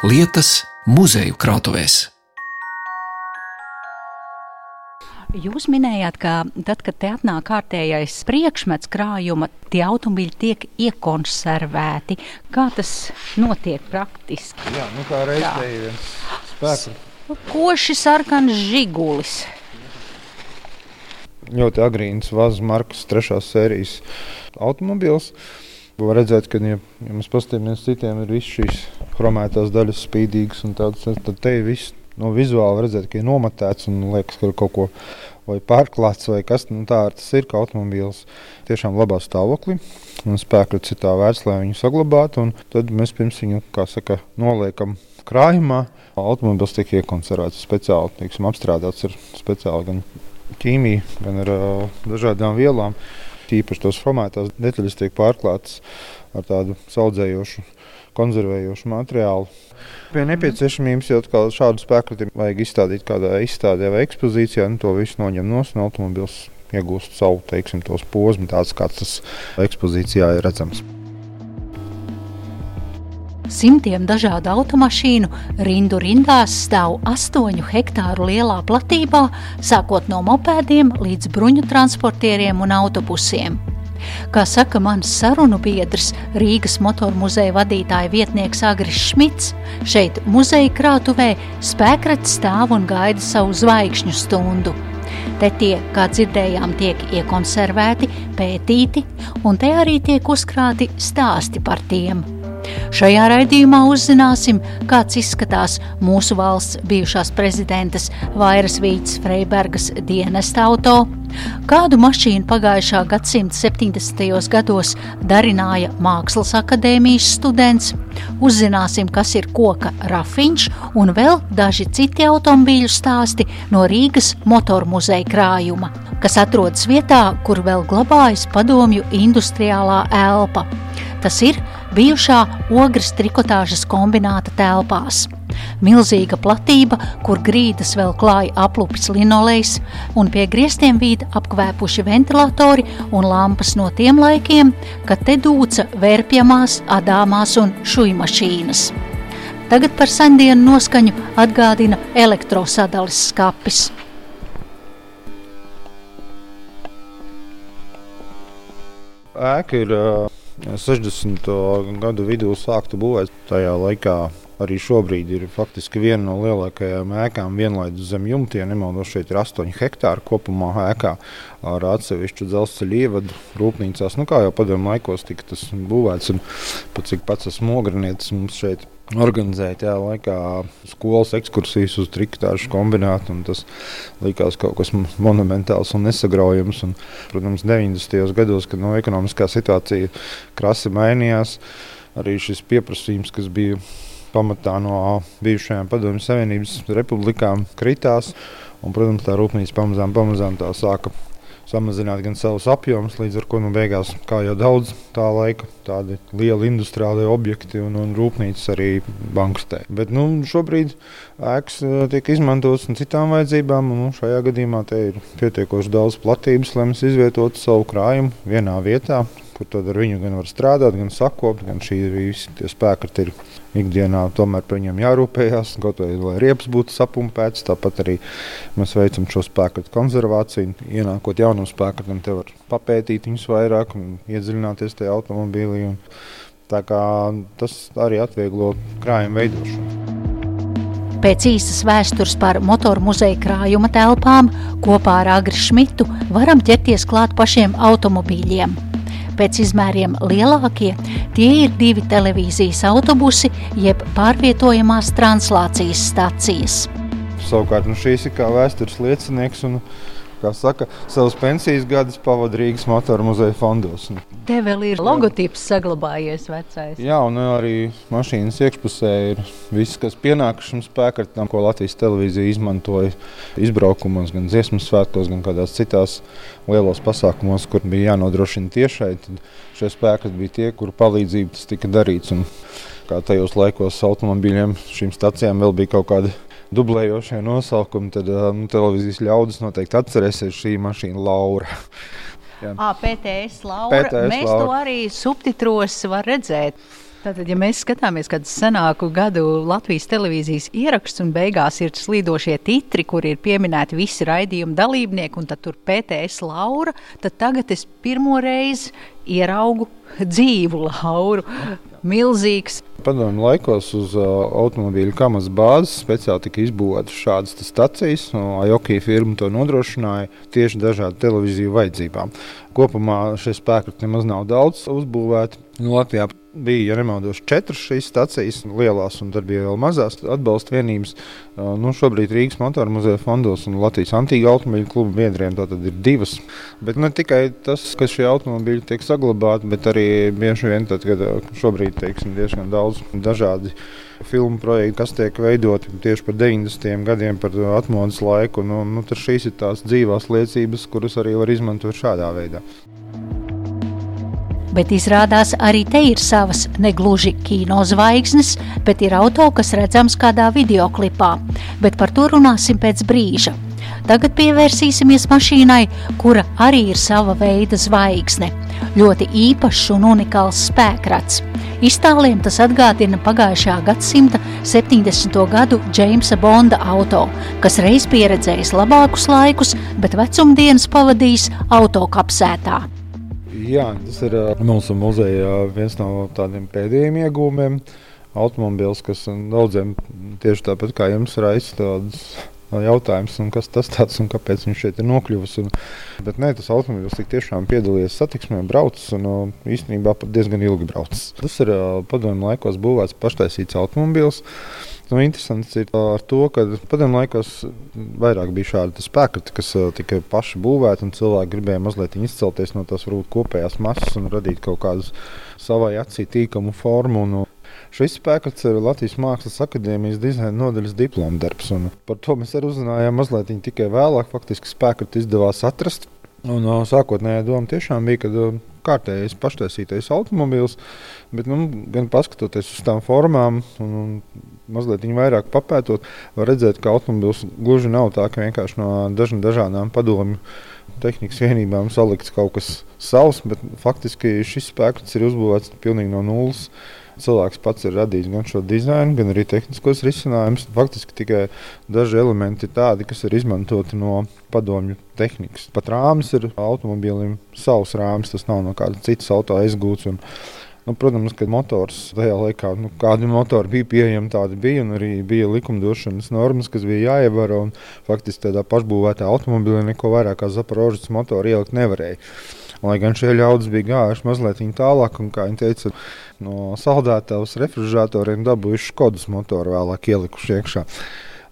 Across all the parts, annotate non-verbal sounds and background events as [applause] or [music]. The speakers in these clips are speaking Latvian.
lietas muzeju krātuvēs. Jūs minējāt, ka tad, kad te atnāk kārtējais priekšmets krājuma, tie automobīļi tiek iekonservēti. Kā tas notiek praktiski? Jā, nu kā reizē ir viens spēks. Koši sarkans žigulis. Ļoti agrīns Vazas markas trešās sērijas automobils. Var redzēt, ka, ja, ja mēs paskatāmies citiem, ir visas šīs chromētās daļas spīdīgas un tādas, tad te viss no vizuāli redzēt, ka ir nomatēts un liekas, ka ir kaut ko vai pārklāts vai kas nu, tāds. Tas ir kā automobīls tiešām labā stāvoklī un spēkrats ir tā vērts, lai viņu saglabātu. Tad mēs pirms viņu, kā saka, noliekam krājumā. Automobīls tiek iekonservēts speciāli, teiksim, apstrādāts ar speciāli gan ķīmiju, gan ar uh, dažādām vielām. Tīpaši tos formētās detaļas tiek pārklātas ar tādu saudzējošu, konservējošu materiālu. Pie nepieciešamības jau šādu spēku vajag izstādīt kādā izstādē vai ekspozīcijā, un to visu noņem no un automobils iegūst savu teiksim, posmu, tāds kāds tas ekspozīcijā ir redzams. Simtiem dažādu automašīnu rindu rindās stāv astoņu hektāru lielā platībā, sākot no mopēdiem līdz bruņu transportieriem un autobusiem. Kā saka mans sarunu biedrs, Rīgas motoru muzeja vadītāja vietnieks Agris Šmits, šeit muzeja krātuvē spēkrats stāv un gaida savu zvaigžņu stundu. Te tie, kā dzirdējām, tiek iekonservēti, pētīti, un te arī tiek uzkrāti stāsti par tiem. Šajā raidījumā uzzināsim, kāds izskatās mūsu valsts bijušās prezidentes Vairas Vītas Freibergas dienesta auto, kādu mašīnu pagājušā gadsimta 70. gados darināja Mākslas akadēmijas students, uzzināsim, kas ir koka rafiņš un vēl daži citi automobīļu stāsti no Rīgas motoru muzeja krājuma, kas atrodas vietā, kur vēl glabājas padomju industriālā elpa. Tas ir bijušā ogres trikotāžas kombināta telpās. Milzīga platība, kur grīdas vēl klāja aplupis linolejs, un pie griestiem vīd apkvēpuši ventilatori un lampas no tiem laikiem, kad te dūca vērpjamās, adāmās un šujmašīnas. Tagad par sendienu noskaņu atgādina elektrosadalis skapis. Ēka ir uh 60. gadu vidū sākta būvēt. Tajā laikā arī šobrīd ir faktiski viena no lielākajām ēkām vienlaidus zem jumta. Ja nemaldos, šeit ir 8 hektāri kopumā ēkā ar atsevišķu dzelzceļa ievadu rūpnīcās. Nu, kā jau padomu laikos tika tas būvēts, un pat cik pats esmu ogrenietis mums šeit organizēt jā, laikā skolas ekskursijas uz triktāšu kombinātu. Tas likās kaut kas monumentāls un nesagraujams. Un, protams, 90. gados, kad no ekonomiskā situācija krasi mainījās, arī šis pieprasījums, kas bija pamatā no bijušajām Padomju Savienības republikām, kritās. Un, protams, tā rūpnīca pamazām, pamazām tā sāka samazināt gan savus apjomus, līdz ar to nu, beigās, kā jau daudz tā laika, tādi lieli industriāli objekti un, un rūpnīcas arī bankrotē. Bet nu, šobrīd ēkas eh, tiek izmantotas citām vajadzībām, un nu, šajā gadījumā te ir pietiekoši daudz platības, lai mēs izvietotu savu krājumu vienā vietā kur tad ar viņu gan var strādāt, gan sakopt, gan šī visi spēki ir ikdienā tomēr par viņiem jārūpējas, kaut vai lai riepas būtu sapumpēts. Tāpat arī mēs veicam šo spēku konservāciju. Ienākot jaunam spēkam, te var papētīt viņus vairāk un iedziļināties tajā automobīlī. Un tā kā tas arī atvieglo krājuma veidošanu. Pēc īsas vēstures par motoru muzeja krājuma telpām kopā ar Agri Šmitu varam ķerties klāt pašiem automobīļiem pēc izmēriem lielākie, tie ir divi televīzijas autobusi jeb pārvietojamās translācijas stacijas. Savukārt nu šīs ir kā vēstures liecinieks. Un saka, savus pensijas gadus pavadīja Rīgas motoru muzeja fondos. Te vēl ir logotips saglabājies vecais. Jā, un arī mašīnas iekšpusē ir viss, kas pienākas šim spēkam, ko Latvijas televīzija izmantoja izbraukumos, gan dziesmu svētkos, gan kādās citās lielos pasākumos, kur bija jānodrošina tiešai. Šie spēki bija tie, kuru palīdzību tas tika darīts. Un kā tajos laikos automobīļiem šīm stacijām vēl bija kaut kāda dublējošie nosaukumi, tad nu, televīzijas ļaudis noteikti atcerēsies šī mašīna Laura. [laughs] À, PTS Laura. PTS Mēs Laura. to arī subtitros var redzēt. Tātad, ja mēs skatāmies kādu senāku gadu Latvijas televīzijas ierakstu un beigās ir slīdošie titri, kur ir pieminēti visi raidījuma dalībnieki, un tad tur PTS Laura, tad tagad es pirmo reizi ieraugu dzīvu Lauru. Milzīgs. Padomju laikos uz uh, automobīļu kamas bāzes speciāli tika izbūvētas šādas stacijas. Ajoki firma to nodrošināja tieši dažādu televīziju vajadzībām. Kopumā šie spēki nemaz nav daudz uzbūvēti. Nu, Latvijā bija, ja nemaldos, četras šīs stācijas, lielās, un tad bija vēl mazās atbalsta vienības. Nu, šobrīd Rīgas motoru muzeja fondos un Latvijas antīga automobīļu kluba biedriem tātad ir divas. Bet ne tikai tas, ka šie automobīļi tiek saglabāti, bet arī bieži vien, tad, kad šobrīd teiksim, diezgan daudz dažādi filmu projekti, kas tiek veidoti tieši par 90. gadiem, par atmodas laiku. Nu, nu, šīs ir tās dzīvās liecības, kuras arī var izmantot šādā veidā bet izrādās arī te ir savas negluži kino zvaigznes, bet ir auto, kas redzams kādā videoklipā, bet par to runāsim pēc brīža. Tagad pievērsīsimies mašīnai, kura arī ir sava veida zvaigzne. Ļoti īpašs un unikāls spēkrats. Iztāliem tas atgādina pagājušā gadsimta 70. gadu Jamesa Bonda auto, kas reiz pieredzējis labākus laikus, bet vecumdienas pavadījis autokapsētā. Jā, tas ir mūsu muzeja viens no tādiem pēdējiem iegūmiem. Automobīls, kas daudziem tieši tāpat kā jums raisa tādas jautājums, kas tas tāds un kāpēc viņš šeit ir nokļuvis. Un, bet nē, tas automobilis tiešām piedalījies satiksmē, braucis un īstenībā pat diezgan ilgi braucis. Tas ir padomju laikos būvēts paštaisīts automobilis. Nu, interesants ir ar to, ka padomju laikos vairāk bija šādi spēki, kas tika paši būvēti, un cilvēki gribēja mazliet izcelties no tās varbūt kopējās masas un radīt kaut kādu savai acī tīkamu formu. Un, Šis spēks ir Latvijas Mākslas akadēmijas dizaina nodaļas diploma darbs. Par to mēs arī uzzinājām mazliet tikai vēlāk. Faktiski spēku izdevās atrast. Un, uh, sākotnējā doma tiešām bija, ka kārtējais paštaisītais automobilis, bet nu, gan paskatoties uz tām formām un, un mazliet vairāk papētot, var redzēt, ka automobilis gluži nav tā, ka vienkārši no dažna, dažādām padomju tehnikas vienībām salikts kaut kas savs, bet faktiski šis spēks ir uzbūvēts pilnīgi no nulles cilvēks pats ir radījis gan šo dizainu, gan arī tehniskos risinājumus. Faktiski tikai daži elementi ir tādi, kas ir izmantoti no padomju tehnikas. Pat rāmis ir automobīlim savs rāmis, tas nav no kāda citas auto aizgūts. Un, Nu, protams, ka motors tajā laikā, nu, kādi motori bija pieejami, tādi bija. Arī bija likumdošanas normas, kas bija jāievēro. Faktiski tādā pašbūvētā automobilī neko vairāk kā Zaporožas motoru ielikt nevarēja. Lai gan šie ļaudis bija gājuši mazliet tālāk, un, kā viņi teica, no saldētavas refrigeratoriem dabūjuši Skodas motoru vēlāk ielikuši iekšā.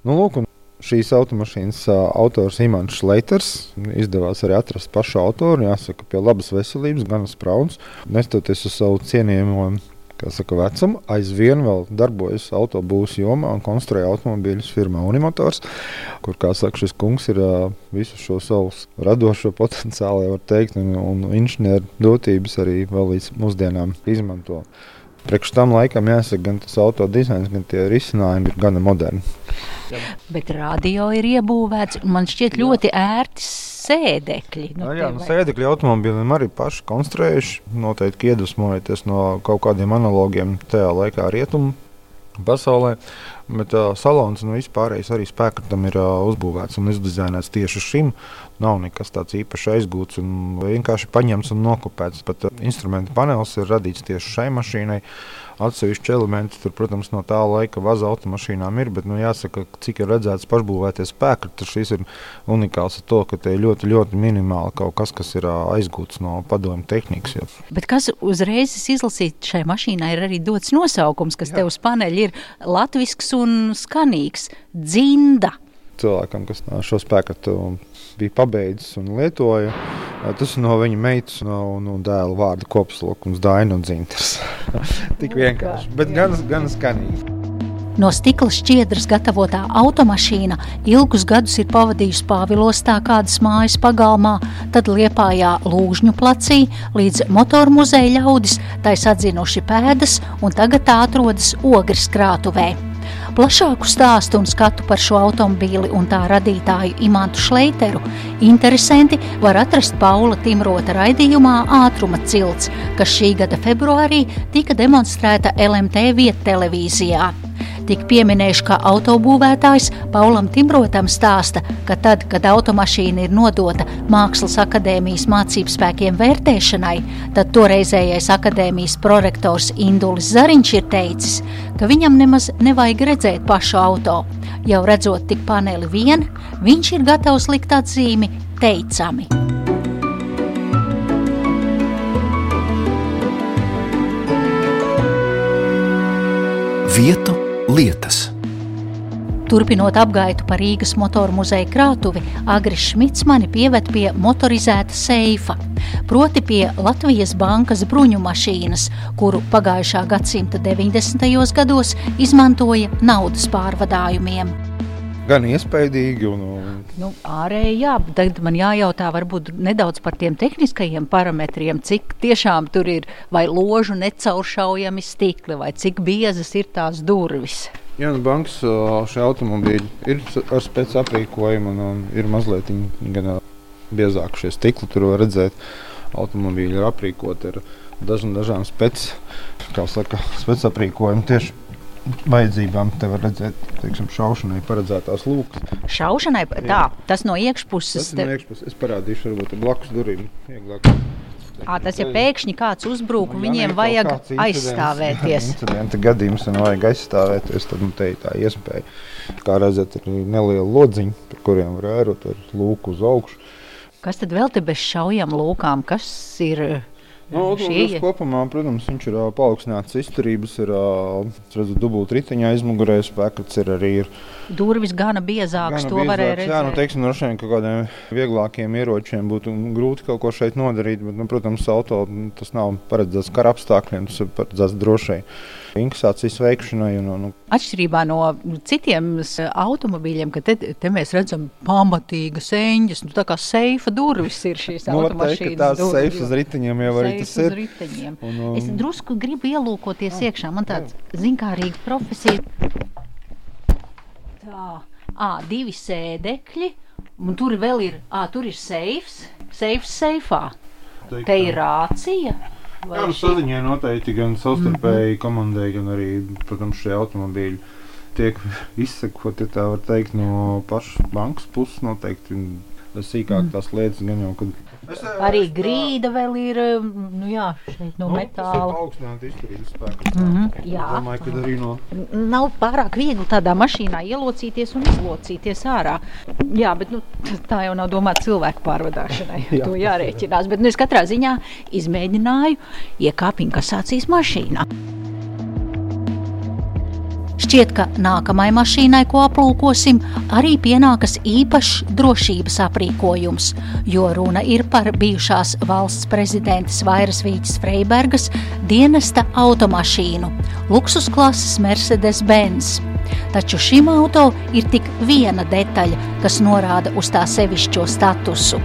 Nu, lūk, šīs automašīnas autors Imants Šleiters izdevās arī atrast pašu autoru. Jāsaka, pie labas veselības, gan sprauns, nestoties uz savu cienījumu saka, vecumu, aizvien darbojas autobūvas jomā un konstruē automobīļus firmā Unimotors, kur, saka, šis kungs ir visu šo savu radošo potenciālu, var teikt, un, un inženieru dotības arī vēl līdz mūsdienām izmanto. Priekš tam laikam jāsaka, gan tas auto dizains, gan tie risinājumi ir gana moderni. Bet radio ir iebūvēts, man šķiet ļoti ērti sēdekļi. Nu, no, jā, nu, sēdekļi automobiļiem arī paši konstruējuši. Noteikti iedvesmojoties no kaut kādiem analogiem tajā laikā rietumu pasaulē. Bet uh, salons un vispārējais arī spēkam ir uh, uzbūvēts un izdizainēts tieši šim. Nav nekas tāds īpaši aizgūts un vienkārši paņemts un nokopēts. Pat uh, instrumentu panelis ir radīts tieši šai mašīnai. Uh, Atsevišķi elementi tur, protams, no tā laika vaza automašīnām ir, bet nu, jāsaka, cik ir redzēts pašbūvēties spēki, tad šis ir unikāls ar to, ka te ir ļoti, ļoti minimāli kaut kas, kas ir aizgūts no padomju tehnikas. Jo. Bet kas uzreiz izlasīt šai mašīnai ir arī dots nosaukums, kas Jā. tev uz paneļa ir latvisks un skanīgs - dzinda cilvēkam, kas šo spēku bija pabeidzis un lietoja. Tas ir no viņa meitas un, un, un dēla vārda kopsavilkums, Daina un Zinters. [laughs] Tik vienkārši, bet gan, gan skanīgi. No stikla šķiedras gatavotā automašīna ilgus gadus ir pavadījusi Pāvilostā kādas mājas pagalmā, tad Liepājā Lūžņu placī, līdz motoru muzeja ļaudis tais atzinuši pēdas un tagad tā atrodas Ogres krātuvē. Plašāku stāstu un skatu par šo automobīli un tā radītāju Imantu Šleiteru interesanti var atrast Paula Timrota raidījumā Ātruma cilts, kas šī gada februārī tika demonstrēta LMT vieta televīzijā. Tik pieminējuši, ka autobūvētājs Paulam Timrotam stāsta, ka tad, kad automašīna ir nodota Mākslas akadēmijas mācību spēkiem vērtēšanai, tad toreizējais akadēmijas prorektors Indulis Zariņš ir teicis, ka viņam nemaz nevajag redzēt pašu auto. Jau redzot tik paneli vien, viņš ir gatavs likt atzīmi teicami. Vietu lietas. Turpinot apgaitu par Rīgas motoru muzeja krātuvi, Agris Šmits mani pieved pie motorizēta seifa, proti pie Latvijas bankas bruņu mašīnas, kuru pagājušā gadsimta 90. gados izmantoja naudas pārvadājumiem. Gan iespaidīgi, un, un Nu, ārēji, jā, tagad man jājautā varbūt nedaudz par tiem tehniskajiem parametriem, cik tiešām tur ir vai ložu necauršaujami stikli, vai cik biezas ir tās durvis. Jā, nu, bankas šie automobīļi ir ar spēcīgu aprīkojumu, un, un ir mazliet gan biezāk šie stikli. Tur var redzēt, automobīļi ir aprīkoti ar dažām, dažām spēcīgām aprīkojumiem. Tieši vajadzībām te var redzēt, teiksim, šaušanai paredzētās lūkas. Šaušanai tā, tas no iekšpuses. Tas te... no iekšpuses. Es parādīšu, varbūt blakus durvīm. Vieglāk. À, tas, ja pēkšņi kāds uzbrūk, nu, viņiem ja vajag aizstāvēties. [laughs] Incidenta gadījums, un vajag aizstāvēties, tad nu, te ir tā iespēja. Kā redzat, ir neliela lodziņa, par kuriem var vērot ar lūku uz augšu. Kas tad vēl te bez šaujam lūkām? Kas ir Nu, šie... Kopumā, protams, viņš ir paaugstināts izturības, ir uh, dubult riteņa aizmugurē, spēks ir arī. Ir, Durvis gana biezākas, gana to biezāks, varēja redzēt. Jā, nu, teiksim, no šiem kaut kādiem vieglākiem ieročiem būtu grūti kaut ko šeit nodarīt, bet, nu, protams, auto tas nav paredzēts kara apstākļiem, tas ir paredzēts drošai inkasācijas veikšanai. Un, un, Atšķirībā no citiem automobīļiem, ka te, te mēs redzam pamatīgas eņģes, nu, tā kā seifa durvis ir šīs nu, automašīnas. Tās durvis, seifas riteņiem jau arī tas ir. Un, um, es drusku gribu ielūkoties jā, iekšā, man tāds zinkārīga profesija. Tā, ā, divi sēdekļi, un tur vēl ir, ā, tur ir seifs, seifs seifā. Te ir rācija. Jā, nu, saziņai noteikti gan savstarpēji mm -hmm. komandai, gan arī, protams, šie automobīļi tiek [laughs] izsekoti, ja tā var teikt, no pašas bankas puses noteikti. Sīkāk mm. tās lietas gan jau, kad Es, arī grīda vēl ir nu, jā, no nu, metāla. Paaugstināta izturības spēka. Mm -hmm, jā, domāju, ka arī no. Nav pārāk viegli tādā mašīnā ielocīties un izlocīties ārā. Jā, bet nu, tā jau nav domāta cilvēku pārvadāšanai. jā. To jārēķinās. Bet nu, es katrā ziņā izmēģināju iekāpt inkasācijas mašīnā. Šķiet, ka nākamajai mašīnai, ko aplūkosim, arī pienākas īpašs drošības aprīkojums, jo runa ir par bijušās valsts prezidentes Vairas Vītas Freibergas dienesta automašīnu - luksusklases Mercedes-Benz. Taču šim auto ir tik viena detaļa, kas norāda uz tā sevišķo statusu.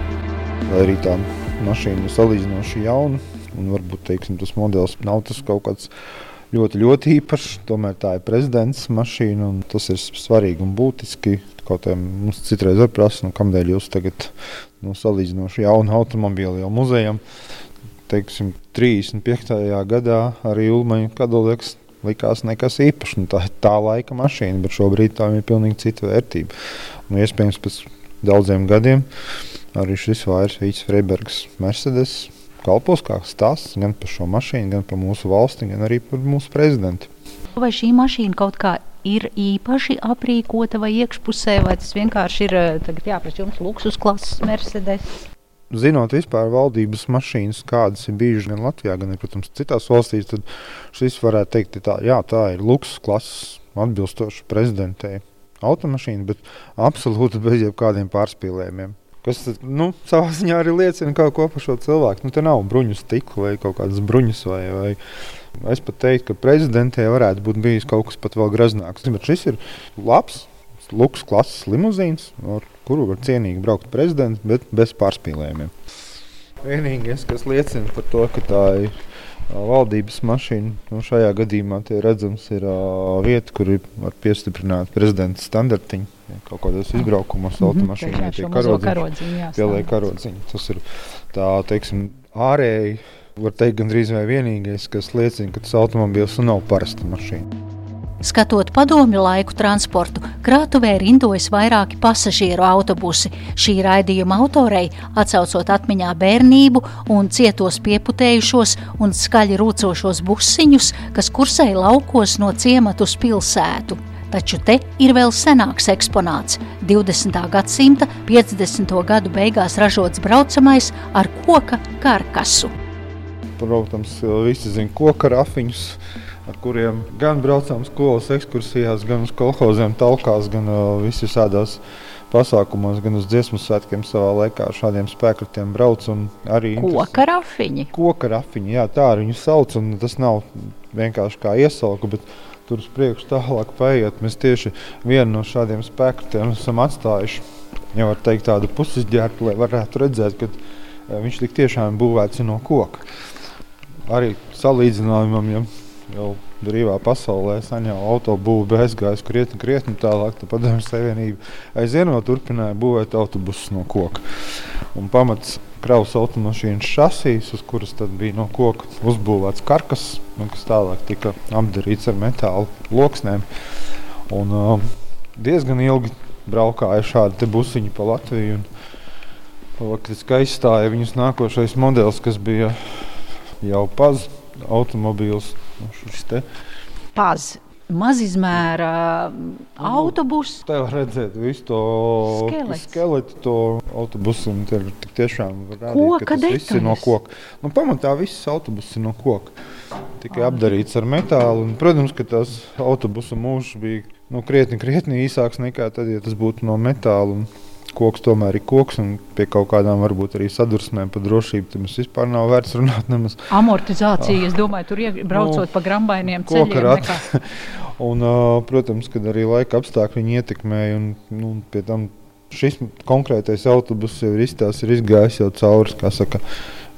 Vai arī tā mašīna ir salīdzinoši jauna, un varbūt teiksim, tas modelis nav tas kaut kāds ļoti, ļoti īpašs. Tomēr tā ir prezidents mašīna, un tas ir svarīgi un būtiski. Kaut kā mums citreiz ir prasa, nu, kādēļ jūs tagad nu, salīdzinoši jaunu automobīlu jau muzejam. Teiksim, 35. gadā arī Ulmaņa Kadolieks likās nekas īpašs. Nu, tā ir tā laika mašīna, bet šobrīd tā ir pilnīgi cita vērtība. Nu, iespējams, pēc daudziem gadiem arī šis vairs Vīts Freibergs Mercedes kalpos kā stāsts gan par šo mašīnu, gan par mūsu valsti, gan arī par mūsu prezidentu. Vai šī mašīna kaut kā ir īpaši aprīkota vai iekšpusē, vai tas vienkārši ir eh, jāprasa jums luksus klases Mercedes? Zinot vispār valdības mašīnas, kādas ir bijušas gan Latvijā, gan, protams, citās valstīs, tad šis varētu teikt, tā, jā, tā ir luksus klases atbilstoša prezidentei automašīna, bet absolūti bez jebkādiem pārspīlējumiem. Kas nu, savā ziņā arī liecina kaut ko par šo cilvēku. Nu, te nav bruņu stikla vai kaut kādas bruņas. Vai, vai. Es pat teiktu, ka prezidentē varētu būt bijis kaut kas pat vēl graznāks. Bet šis ir labs, luks klases limuzīns, ar kuru var cienīgi braukt prezidents, bet bez pārspīlējumiem. Vienīgais, kas liecina par to, ka tā ir valdības mašīna. Nu, šajā gadījumā redzams, ir uh, vieta, kur ir piestiprināta prezidenta standartiņa. Kaut kādos izbraukumos mm -hmm. automašīnā tiek karodziņa, pieliek karodziņu. Tas ir tā, teiksim, ārēji, var teikt, gandrīz vai vienīgais, kas liecina, ka tas automobils nav parasta mašīna. Skatot padomju laiku transportu, krātuvē rindojas vairāki pasažieru autobusi. Šī raidījuma autorei, atcaucot atmiņā bērnību un cietos pieputējušos un skaļi rūcošos busiņus, kas kursēja laukos no ciematu uz pilsētu. Taču te ir vēl senāks eksponāts - 20. gadsimta 50. gadu beigās ražots braucamais ar koka karkasu. Protams, visi zina koka rafiņus ar kuriem gan braucām skolas ekskursijās, gan uz kolhoziem, talkās, gan uh, visādās pasākumos, gan uz dziesmu svētkiem savā laikā ar šādiem spēkratiem brauc. Koka rafiņi. Koka rafiņi, jā, tā viņu sauc, un tas nav vienkārši kā iesalku, bet tur uz priekšu tālāk paiet. Mēs tieši vienu no šādiem spēkratiem esam atstājuši, jau var teikt tādu pusizģērbu, lai varētu redzēt, ka uh, viņš tik tiešām būvēts no koka. Arī salīdzinājumam, ja jau brīvā pasaulē sen jau autobūve aizgājis krietni, krietni tālāk. Tad padomju savienība aizvien vēl turpināja būvēt autobusus no koka. Un pamats kravas automašīnas šasīs, uz kuras bija no koka uzbūvēts karkas, kas tālāk tika apdarīts ar metāla loksnēm. Un, uh, diezgan ilgi braukāja šādi busiņi pa Latviju. Faktiski aizstāja viņus nākošais modelis, kas bija jau pazudis automobīls paz. Mazizmēra autobusu. Tā var redzēt visu to skeletu, skeletu to autobusu. Tur tiešām rādīt, ka tas viss ir no koka. Nu, pamatā viss autobuss ir no koka. Tikai apdarīts ar metālu. Un, protams, ka tas autobusu mūžs bija nu, krietni, krietni īsāks nekā tad, ja tas būtu no metāla. Un, koks tomēr ir koks, un pie kaut kādām varbūt arī sadursmēm par drošību tam vispār nav vērts runāt. Nemaz. Amortizācija, oh. es domāju, tur braucot nu, pa grambainiem ceļiem. [laughs] un, protams, kad arī laika apstākļi ietekmēja, un nu, pie tam šis konkrētais autobus jau ir, izstās, ir izgājis jau cauri, saka,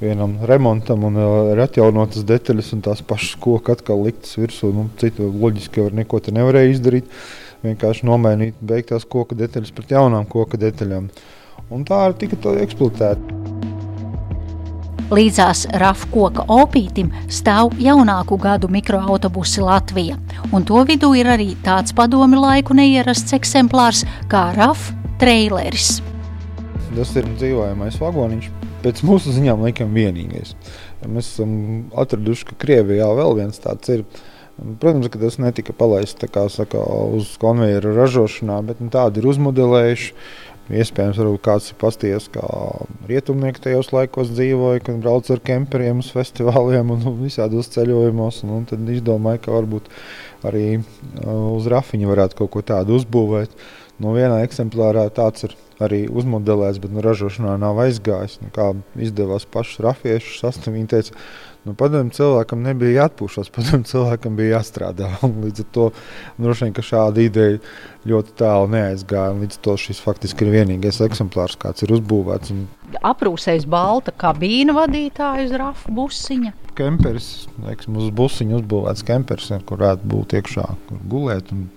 vienam remontam, un uh, ir atjaunotas detaļas, un tās pašas koka atkal liktas virsū. Nu, citu loģiski jau neko nevarēja izdarīt. Uh, vienkārši nomainīt beigtās koka detaļas pret jaunām koka detaļām. Un tā arī tika eksploatēta. Līdzās RAF koka opītim stāv jaunāku gadu mikroautobusi Latvija, un to vidū ir arī tāds padomi laiku neierasts eksemplārs kā RAF traileris. Tas ir dzīvojamais vagoniņš, pēc mūsu ziņām laikam vienīgais. Mēs esam atraduši, ka Krievijā vēl viens tāds ir Protams, ka tas netika palaists saka, uz konveijera ražošanā, bet nu, tādi ir uzmodelējuši. Iespējams, varbūt kāds ir pasties, kā rietumnieki tajos laikos dzīvoja, kad brauc ar kemperiem uz festivāliem un [laughs] visādos ceļojumos. Un, un tad izdomāja, ka varbūt arī uh, uz rafiņa varētu kaut ko tādu uzbūvēt. No vienā eksemplārā tāds ir arī uzmodelēts, bet nu, ražošanā nav aizgājis. Nu, kā izdevās pašus rafiešus sastāvēt, viņi teica, Nu, padomju cilvēkam nebija jāatpūšas, padomju cilvēkam bija jāstrādā. [laughs] Līdz ar to droši vien šāda ideja ļoti tālu neaizgāja. Līdz ar to šis faktiski ir vienīgais eksemplārs, kāds ir uzbūvēts. Un... Aprūsējis balta kabīna vadītāja uz rafu busiņa. Kemperis, teiksim, uz busiņa uzbūvēts kemperis, kur varētu būt iekšā, kur gulēt. Un...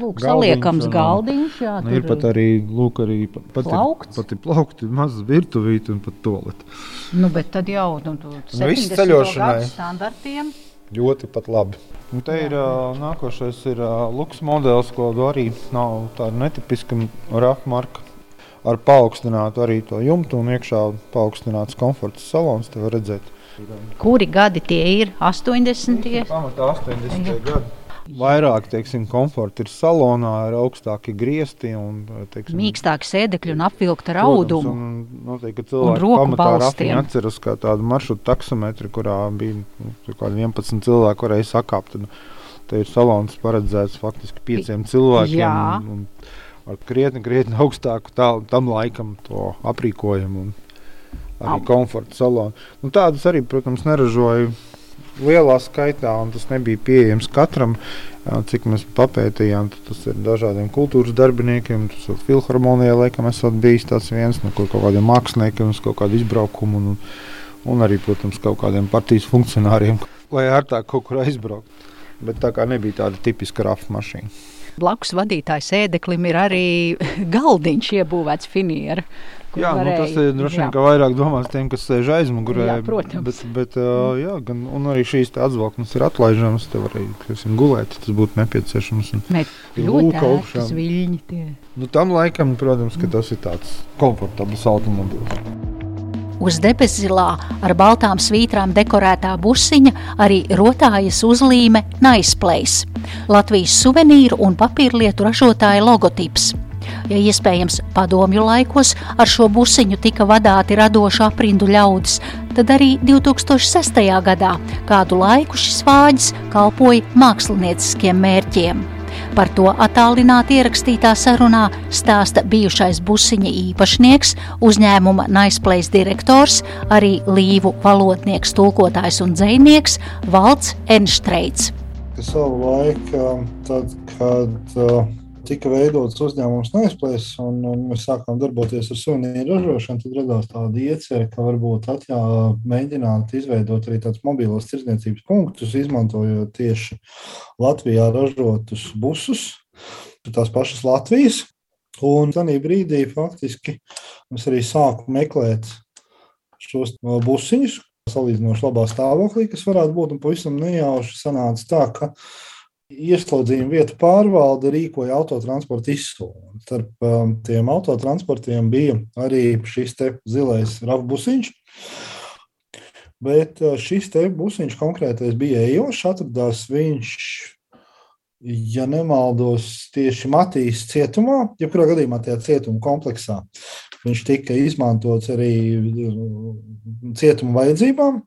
Lūk, saliekams galdiņš. Jā, nu, ir pat arī, lūk, arī pat, pat, plaukts. ir, pat ir plaukti, mazas virtuvīti un pat toleti. Nu, bet tad jau nu, nu, viss ceļošanai standartiem. Ļoti pat labi. Un te ir uh, nākošais ir uh, luks modelis, ko arī nav tāda netipiska rafa marka. Ar paaugstinātu arī to jumtu un iekšā paaugstināts komforta salons. Te var redzēt. Kuri gadi tie ir? 80. Pamatā 80. gadi. Vairāk teiksim, komforta ir salonā, ir augstāki griezti un teiksim, mīkstāki sēdekļi un apvilkta ar audumu. Noteikti cilvēki pamatā atceras kā tādu maršrutu taksometru, kurā bija nu, 11 cilvēki, varēja sakāpt. Tad, te ir salons paredzēts faktiski pieciem cilvēkiem. Un, un ar krietni, krietni augstāku tā, tam laikam to aprīkojumu un arī Am. komforta salonu. Nu, tādas arī, protams, neražoju lielā skaitā, un tas nebija pieejams katram. Cik mēs papētījām, tas ir dažādiem kultūras darbiniekiem. Tas ir filharmonijā, laikam, esat bijis tāds viens no kaut kādiem māksliniekiem, uz kaut kādu izbraukumu. Un, un arī, protams, kaut kādiem partijas funkcionāriem, lai ērtāk kaut kur aizbraukt. Bet tā kā nebija tāda tipiska rafa mašīna. Blakus vadītāja sēdeklim ir arī [laughs] galdiņš iebūvēts finiera. Jā, varēja, nu, tas ir droši vien vairāk domās tiem, kas sēž aizmugurē. Jā, protams. Bet, bet, uh, jā, gan, un arī šīs atzvalknes ir atlaižamas. Te var arī teiksim, gulēt, tas būtu nepieciešams. Ļoti augstu viļņi. Tie. Nu, tam laikam, protams, ka tas ir tāds komfortabls automobils. Uz debeszilā ar baltām svītrām dekorētā busiņa arī rotājas uzlīme Naisplēs, Latvijas suvenīru un papīrlietu ražotāja logotips. Ja iespējams, padomju laikos ar šo busiņu tika vadāti radoši aprindu ļaudis, tad arī 2006. gadā kādu laiku šis vāģis kalpoja mākslinieciskiem mērķiem. Par to attālināti ierakstītā sarunā stāsta bijušais busiņa īpašnieks, uzņēmuma Naisplēs direktors, arī līvu valodnieks, tulkotājs un dzēnieks Valds Enštreits. Savu laiku, tad, kad uh, tika veidots uzņēmums Neisplēs, un, un mēs sākām darboties ar suvenīru ražošanu, tad radās tāda iecerē, ka varbūt atjā, mēģināt izveidot arī tādus mobilos tirdzniecības punktus, izmantojot tieši Latvijā ražotus busus, tās pašas Latvijas. Un tajā brīdī faktiski es arī sāku meklēt šos busiņus, salīdzinoši labā stāvoklī, kas varētu būt. Un pavisam nejauši sanāca tā, ka Ieslodzījuma vietu pārvalde rīkoja autotransporta izsoli. Starp um, tiem autotransportiem bija arī šis zilais rafbusiņš. Bet uh, šis te busiņš konkrētais bija ejošs. Atradās viņš, ja nemaldos, tieši Matīs cietumā, jebkurā gadījumā tajā cietuma kompleksā. Viņš tika izmantots arī uh, cietuma vajadzībām.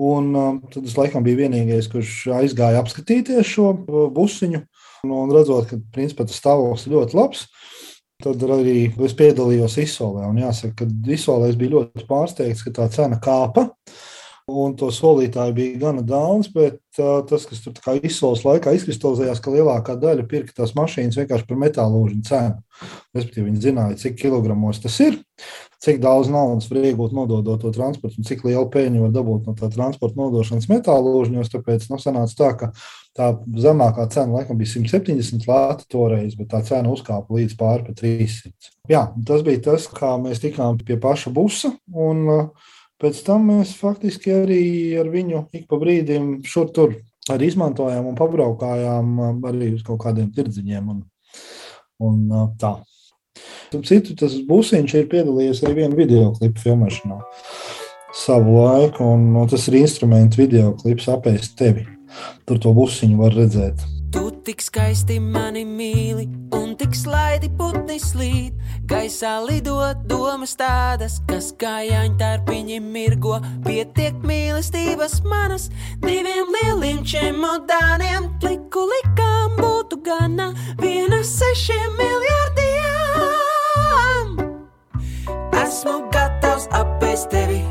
Un uh, tad es laikam biju vienīgais, kurš aizgāja apskatīties šo uh, busiņu. Un, redzot, ka principā, tas stāvoklis ir ļoti labs, tad arī es piedalījos izsolē. Un jāsaka, ka izsolē es biju ļoti pārsteigts, ka tā cena kāpa. Un to solītāju bija gana daudz, bet uh, tas, kas tur izsoles laikā izkristalizējās, ka lielākā daļa pirka tās mašīnas vienkārši par metāla lūžņu cenu. Respektīvi, viņi zināja, cik kilogramos tas ir cik daudz naudas var iegūt nododot to transportu un cik lielu peļņu var dabūt no tā transporta nodošanas metāla lūžņos. Tāpēc nu, sanāca tā, ka tā zemākā cena laikam bija 170 lati toreiz, bet tā cena uzkāpa līdz pāri pa 300. Jā, tas bija tas, kā mēs tikām pie paša busa. Un, uh, Pēc tam mēs faktiski arī ar viņu ik pa brīdim šur tur arī izmantojām un pabraukājām um, arī uz kaut kādiem tirdziņiem. Un, un uh, tā. Citu tas būsiņš ir piedalījies arī vienā video klipu filmēšanā savu laiku, un tas ir instrumentu video klips apēst tevi. Tur to būsiņu var redzēt. Tu tik skaisti mani mīli, un tik slaidi putni slīd. Gaisā lidot domas tādas, kas kā jāņķārpiņi mirgo. Pietiek mīlestības manas, diviem lieliem čemodāniem. Liku likām būtu gana, viena sešiem miljardiem esmu gatavs apēst tevi.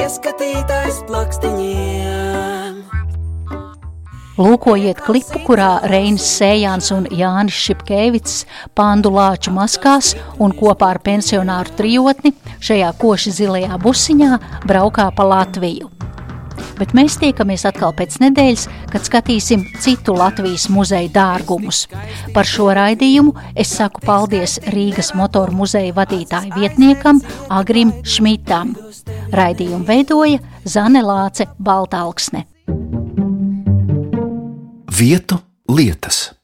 Ieskatītājs plakstiņiem. Lūkojiet klipu, kurā Reinis Sējāns un Jānis Šipkēvits pandu lāču maskās un kopā ar pensionāru trijotni šajā koši zilajā busiņā braukā pa Latviju bet mēs tiekamies atkal pēc nedēļas, kad skatīsim citu Latvijas muzeja dārgumus. Par šo raidījumu es saku paldies Rīgas motoru muzeja vadītāja vietniekam Agrim Šmitam. Raidījumu veidoja Zane Lāce Baltāksne. Vietu lietas.